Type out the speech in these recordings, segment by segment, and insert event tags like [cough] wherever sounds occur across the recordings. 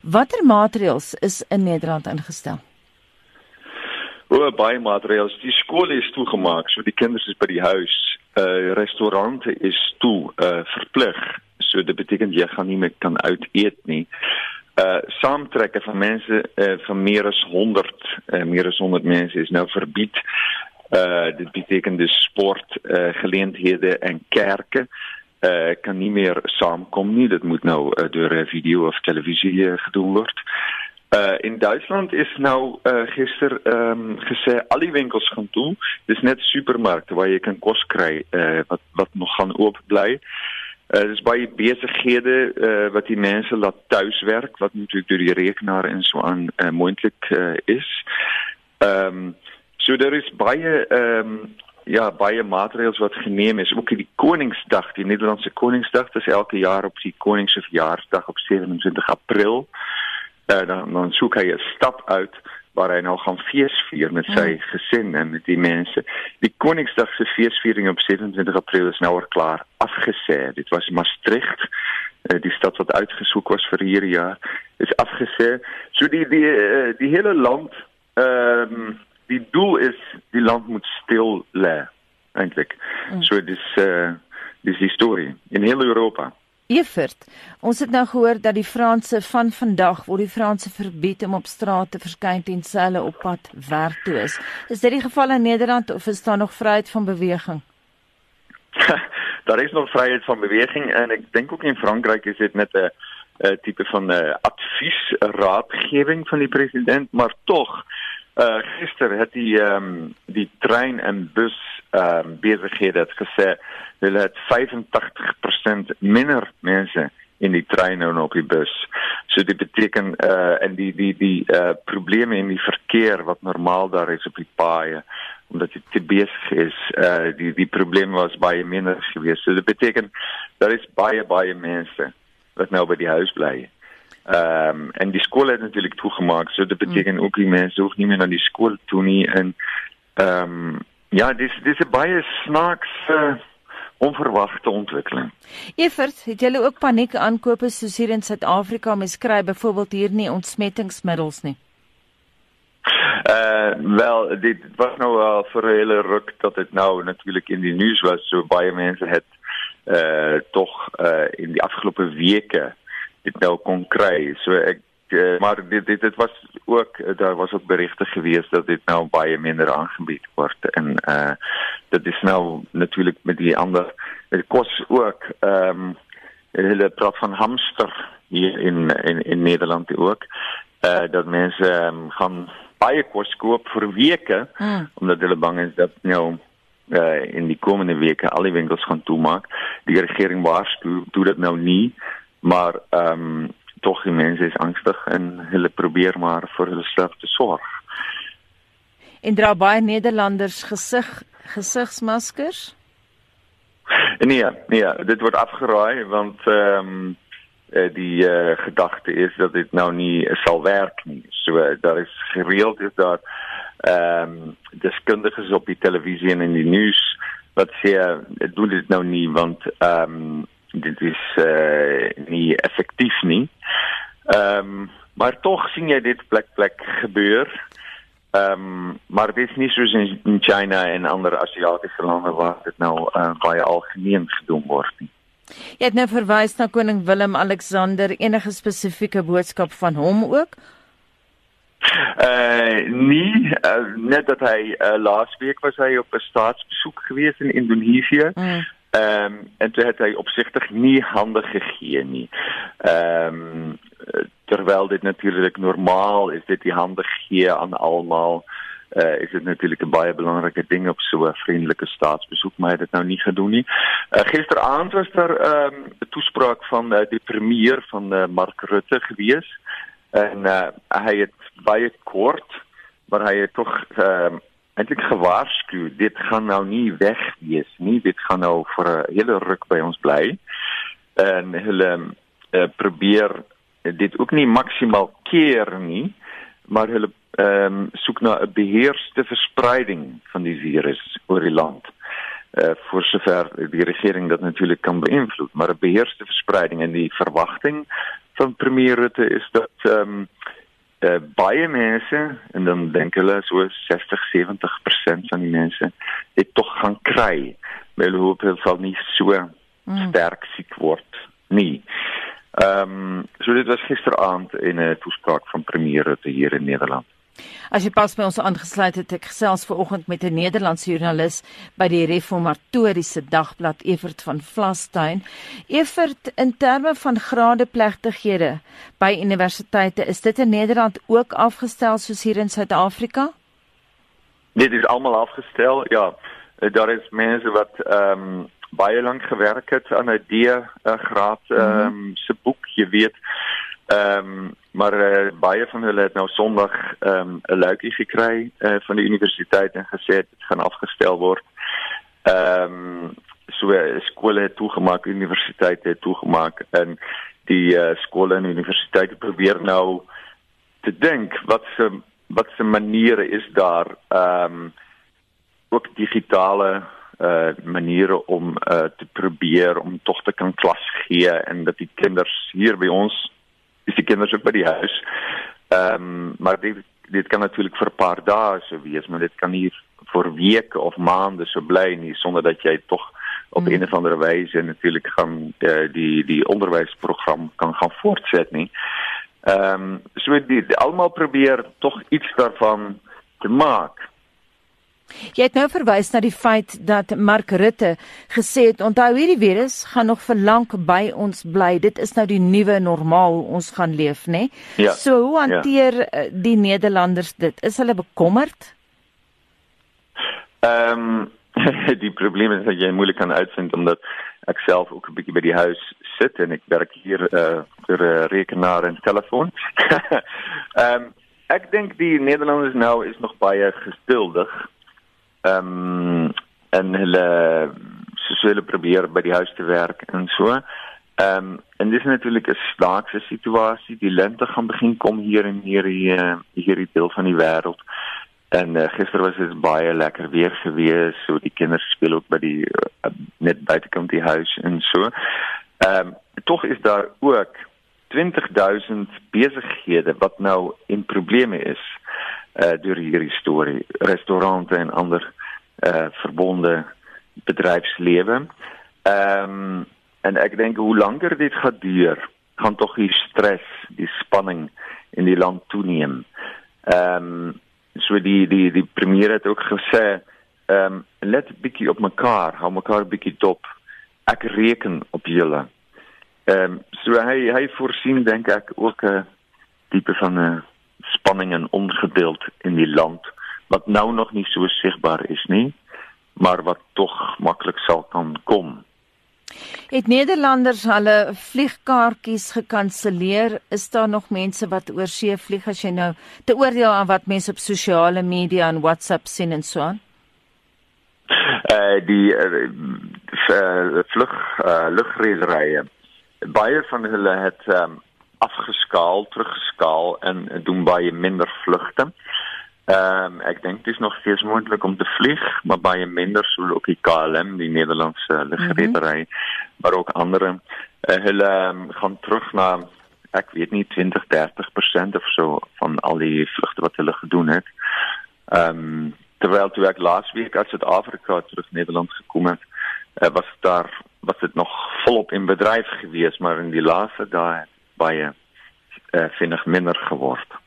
Watter maatreëls is in Nederland ingestel? O, baie maatreëls. Die skole is toegemaak, so die kinders is by die huis. Uh restaurante is toe uh verplig. So dit beteken jy gaan nie meer kan uit eet nie. Uh saamtrekke van mense uh van meer as 100, uh, meer as 100 mense is nou verbied. Uh dit beteken dus sport uh geleenthede en kerke uh kan nie meer saamkom nie. Dit moet nou uh, deur 'n video of televisie uh, gedoen word. Uh in Duitsland is nou uh gister ehm um, gesê al die winkels gaan toe. Dis net supermarkte waar jy kan kos kry uh wat wat nog gaan oop bly. Uh dis baie besighede uh wat die mense laat tuis werk wat natuurlik deur die rekenaar en so aan uh, moontlik uh, is. Ehm um, so daar is baie ehm um, ja baie maatreëls wat geneem is. Ook die Koningsdag, die Nederlandse Koningsdag, dis elke jaar op die Koningsverjaarsdag op 27 April uh, dan dan soek hy 'n stap uit waar hy nou gaan feesvier met sy mm. gesin en met die mense. Die Koningsdag se feesviering op 27 April is nou al klaar afgesê. Dit was Maastricht, uh, die stad wat uitgesoek was vir hierdie jaar, is afgesê. So die die uh, die hele land ehm um, die doel is die land moet stil lê eintlik. Mm. So dis eh uh, dis die storie in heel Europa. Evert, ons het nou gehoor dat die Franse van vandag word die Franse verbied om op straat te verskyn tensy hulle op pad werk toe is. Is dit die geval in Nederland of is daar nog vryheid van beweging? [laughs] daar is nog vryheid van beweging en ek dink ook in Frankryk is dit net 'n tipe van 'n advies, 'n raadgewing van die president, maar tog uh gister het die ehm die trein en bus ehm het gesê hulle het 85% minder mense in die treine en op die bus. So dit beteken uh en die die die uh probleme in die verkeer wat normaal daar is op die paaie omdat dit te besig is, die die probleem was baie minder geweest. So dit beteken daar is baie baie mense wat nou by die huis bly. Ehm um, en die skole het natuurlik toegemaak. So dit beteken mm. ook die mense hoef nie meer na die skool toe nie en ehm um, ja, dis dis 'n baie snaakse uh, onverwagte ontwikkeling. Evert, het julle ook paniek aankope soos hier in Suid-Afrika meskry byvoorbeeld hier nie ontsmettingsmiddels nie? Uh wel, dit was nou al vir 'n hele ruk dat dit nou natuurlik in die nuus was so baie mense het uh tog uh in die afgelope weke dit nou kon kry. So ek uh, maar dit dit dit was ook daar was ook berigte gewees dat dit nou baie minder aangebied word en uh dit is nou natuurlik met die ander met kos ook ehm um, hulle praat van hamster hier in in in Nederland ook uh dat mense um, gaan baie kos koop vir weke mm. omdat hulle bang is dat nou uh in die komende weke al die winkels gaan toemaak die regering waarsku doen dit nou nie maar ehm um, tog die mense is angstig en hulle probeer maar vir hulle self te sorg. En dra baie Nederlanders gesig gesigsmaskers? Nee, nee, dit word afgeraai want ehm um, die uh, gedagte is dat dit nou nie sal werk nie. So uh, daar is gereeld is daar ehm um, deskundiges op die televisie en in die nuus wat sê doen dit nou nie want ehm um, dit is uh, nie effektief nie. Ehm um, maar tog sien jy dit plek plek gebeur. Ehm um, maar dit is nie soos in, in China en ander Asiatiese lande waar dit nou uh, baie algemeen gedoen word nie. Jy het nou verwys na koning Willem Alexander enige spesifieke boodskap van hom ook? Uh nee, uh, net dat hy uh, laasweek was hy op 'n staatsbesoek gewees in Indonesië. Mm. Ehm en toe het hy opsigtig nie hande gegee. Ehm um, terwyl dit natuurlik normaal is dit die hande gee aan almal uh, is dit natuurlik 'n baie belangrike ding op so 'n vriendelike staatsbesoek maar hy het nou nie gedoen nie. Uh, Gisteraand was daar ehm, um, toespraak van uh, die premier van Mark Rutte gewees en uh, hy het baie kort maar hy het tog ehm eintlik gewaarsku dit gaan nou nie weg wees nie dit gaan nou vir 'n hele ruk by ons bly en hulle uh, probeer dit ook nie maksimaal keer nie maar hulle ehm um, soek beheerste verspreiding van die virus oor die land. Uh vir sover die regering dit natuurlik kan beïnvloed maar 'n beheerste verspreiding. En die verwagting van premier Rutte is dat ehm uh, baie mense en dan dink hulle so 60 70% van die mense het tog gaan kry hulle hoop hulle sal nie so mm. sterk siek word nie. Ehm um, so dit was gisteraand in 'n toespraak van premier Rutte hier in Nederland. As jy pas by ons aangesluit het, ek gesels ver oggend met 'n Nederlandse joernalis by die Reformatoriese Dagblad Evert van Vlastuin. Evert, in terme van gradeplegtighede by universiteite, is dit in Nederland ook afgestel soos hier in Suid-Afrika? Dit is almal afgestel. Ja, daar is mense wat ehm um, baie lank gewerk het aan 'n D-graad ehm um, mm -hmm. se boek, jy weet. Ehm um, maar uh, baie van hulle het nou Sondag ehm um, 'n luikie gekry uh, van die universiteit en gesê dit gaan afgestel word. Ehm um, so skole het toegemaak, universiteite het toegemaak en die uh, skole en universiteite probeer nou te dink wat se wat se maniere is daar ehm um, ook digitale uh maniere om uh te probeer om tog te kan klas gee en dat die kinders hier by ons is die kinders ook by die huis. Ehm um, maar dit dit kan natuurlik vir 'n paar dae so wees, maar dit kan nie vir weke of maande so bly nie sonder dat jy tog op hmm. een of ander wyse natuurlik gaan uh, die die onderwysprogram kan gaan voortset nie. Ehm um, so die, die almal probeer tog iets daarvan te maak. Jy het nou verwys na die feit dat Mark Rutte gesê het onthou hierdie virus gaan nog vir lank by ons bly. Dit is nou die nuwe normaal ons gaan leef, né? Ja, so hoe hanteer ja. die Nederlanders dit? Is hulle bekommerd? Ehm um, [laughs] die probleem is dat jy moeilik kan uitvind omdat ek self ook 'n bietjie by die huis sit en ek werk hier uh vir 'n uh, rekenaar en telefoon. [laughs] Ehm um, ek dink die Nederlanders nou is nog baie gestildig ehm um, en hulle soos hulle probeer by die huis te werk en so. Ehm um, en dis natuurlik 'n snaakse situasie. Die lente gaan begin kom hier in hierdie hierdie deel van die wêreld. En uh, gister was dit baie lekker weer gewees. So die kinders speel ook by die uh, net buitekant die huis en so. Ehm um, tog is daar ook 20000 besighede wat nou in probleme is uh deur hierdie storie restaurante en ander uh verbonde bedryfslewe. Ehm um, en ek dink hoe langer dit gaan duur, gaan tog die stres, die spanning in die land toeneem. Ehm um, so die die die premier het ook gesê ehm um, let 'n bietjie op mekaar, hou mekaar 'n bietjie dop. Ek reken op julle. Ehm um, so hy hy voorsien dink ek ook 'n tipe van 'n spanning en ongeduld in die land wat nou nog nie so sigbaar is nie, maar wat tog maklik sal kan kom. Het Nederlanders hulle vliegkaartjies gekanselleer? Is daar nog mense wat oor see vlieg as jy nou te oordeel aan wat mense op sosiale media en WhatsApp sien en so aan? Uh die uh, vlug uh, lugrederye baie van hulle het um, afgeskaal, teruggeskaal en doen baie minder vlugte. Ehm um, ek dink dit is nog steeds moontlik om te vlieg, maar baie minder so ook die KLM, die Nederlandse lugredery, mm -hmm. maar ook ander. Uh, eh, hulle um, gaan terug na ek weet nie 20, 30% of so van al die vlugte wat hulle gedoen het. Ehm um, terwyl toe ek uit Suid-Afrika terug Nederland gekom het, uh, was daar was dit nog volop in bedryf gewees, maar in die laaste dae baie uh, vinnig minder geword.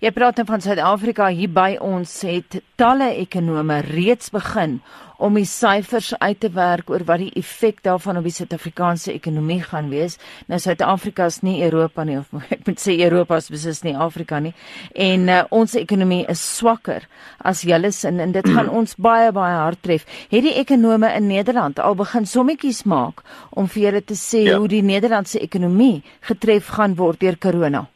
Jy praat nou van Suid-Afrika hier by ons het talle ekonome reeds begin om die syfers uit te werk oor wat die effek daarvan op die Suid-Afrikaanse ekonomie gaan wees. Nou Suid-Afrika is nie Europa nie of [laughs] ek moet sê Europa is beslis nie Afrika nie. En uh, ons ekonomie is swakker as julle sin en dit gaan ons baie baie hard tref. Het die ekonome in Nederland al begin sommetjies maak om vir julle te sê ja. hoe die Nederlandse ekonomie getref gaan word deur corona?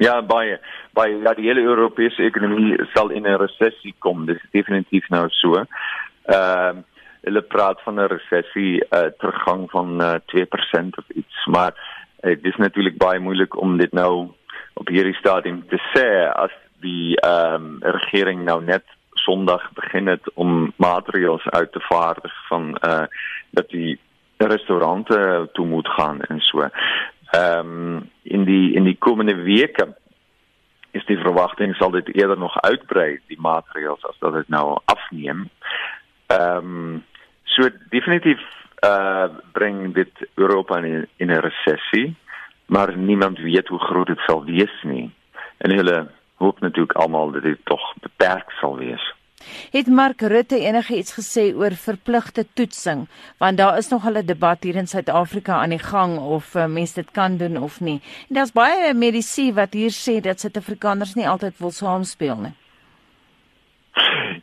Ja, baie baie ja, die hele Europese ekonomie sal in 'n resessie kom. Dit is definitief nou so. Ehm uh, praat van 'n resessie uh, teruggang van uh, 2% of iets, maar uh, dit is natuurlik baie moeilik om dit nou op hierdie stadium te sê as die ehm regering nou net Sondag begin het om maatreëls uit te vaardig van dat die restaurante toe moet gaan en so. Ehm um, in die in die komende weke is die verwagting sal dit eerder nog uitbrei die maatreëls as dat dit nou afneem. Ehm um, so definitief uh bring dit Europa in in 'n resessie, maar niemand weet hoe groot dit sal wees nie. En hulle hoop natuurlik almal dat dit tog beperk sal wees. Het Mark Rutte enigiets gesê oor verpligte toetsing? Want daar is nog 'n debat hier in Suid-Afrika aan die gang of uh, mense dit kan doen of nie. En daar's baie medisy wat hier sê dat Suid-Afrikaners nie altyd wil saamspeel nie.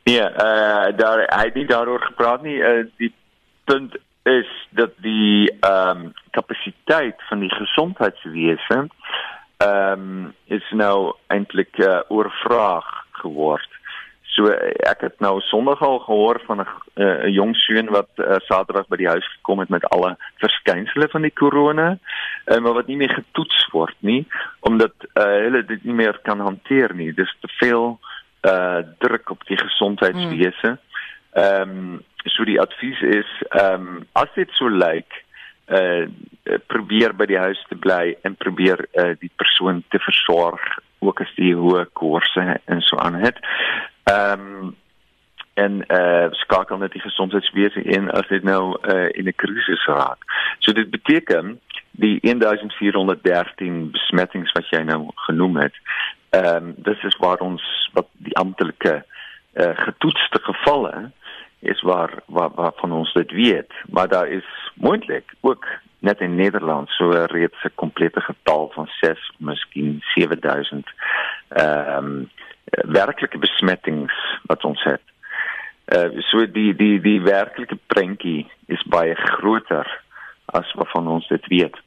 Ja, uh daar hy het nie daaroor gepraat nie. Uh, die punt is dat die ehm um, kapasiteit van die gesondheidswese ehm um, is nou eintlik uh, oorvraag geword. So ek het nou Sondag al gehoor van 'n uh, jong seun wat uh, Saterdag by die huis gekom het met alle verskynsels van die korona, uh, maar wat nie meer getoets word nie omdat uh, hulle dit nie meer kan hanteer nie. Dis te veel uh, druk op die gesondheidswese. Ehm um, so die advies is ehm um, as dit so lyk uh probeer by die huis te bly en probeer uh die persoon te versorg ook as die hoë koorse en so aan het. Ehm um, en eh uh, skakel net die gesondheidswese in as dit nou eh uh, in 'n krisis raak. So dit beteken die 1413 besmettings wat jy nou genoem het. Ehm um, dis is waar ons wat die amptelike eh uh, getoetste gevalle is waar waar waar van ons dit weet, maar daar is moontlik ook net in Nederland so reeds 'n komplette getal van 6 miskien 7000 ehm um, werklike besmettings wat ons het. Uh so die die die werklike prentjie is baie groter as wat van ons dit weet.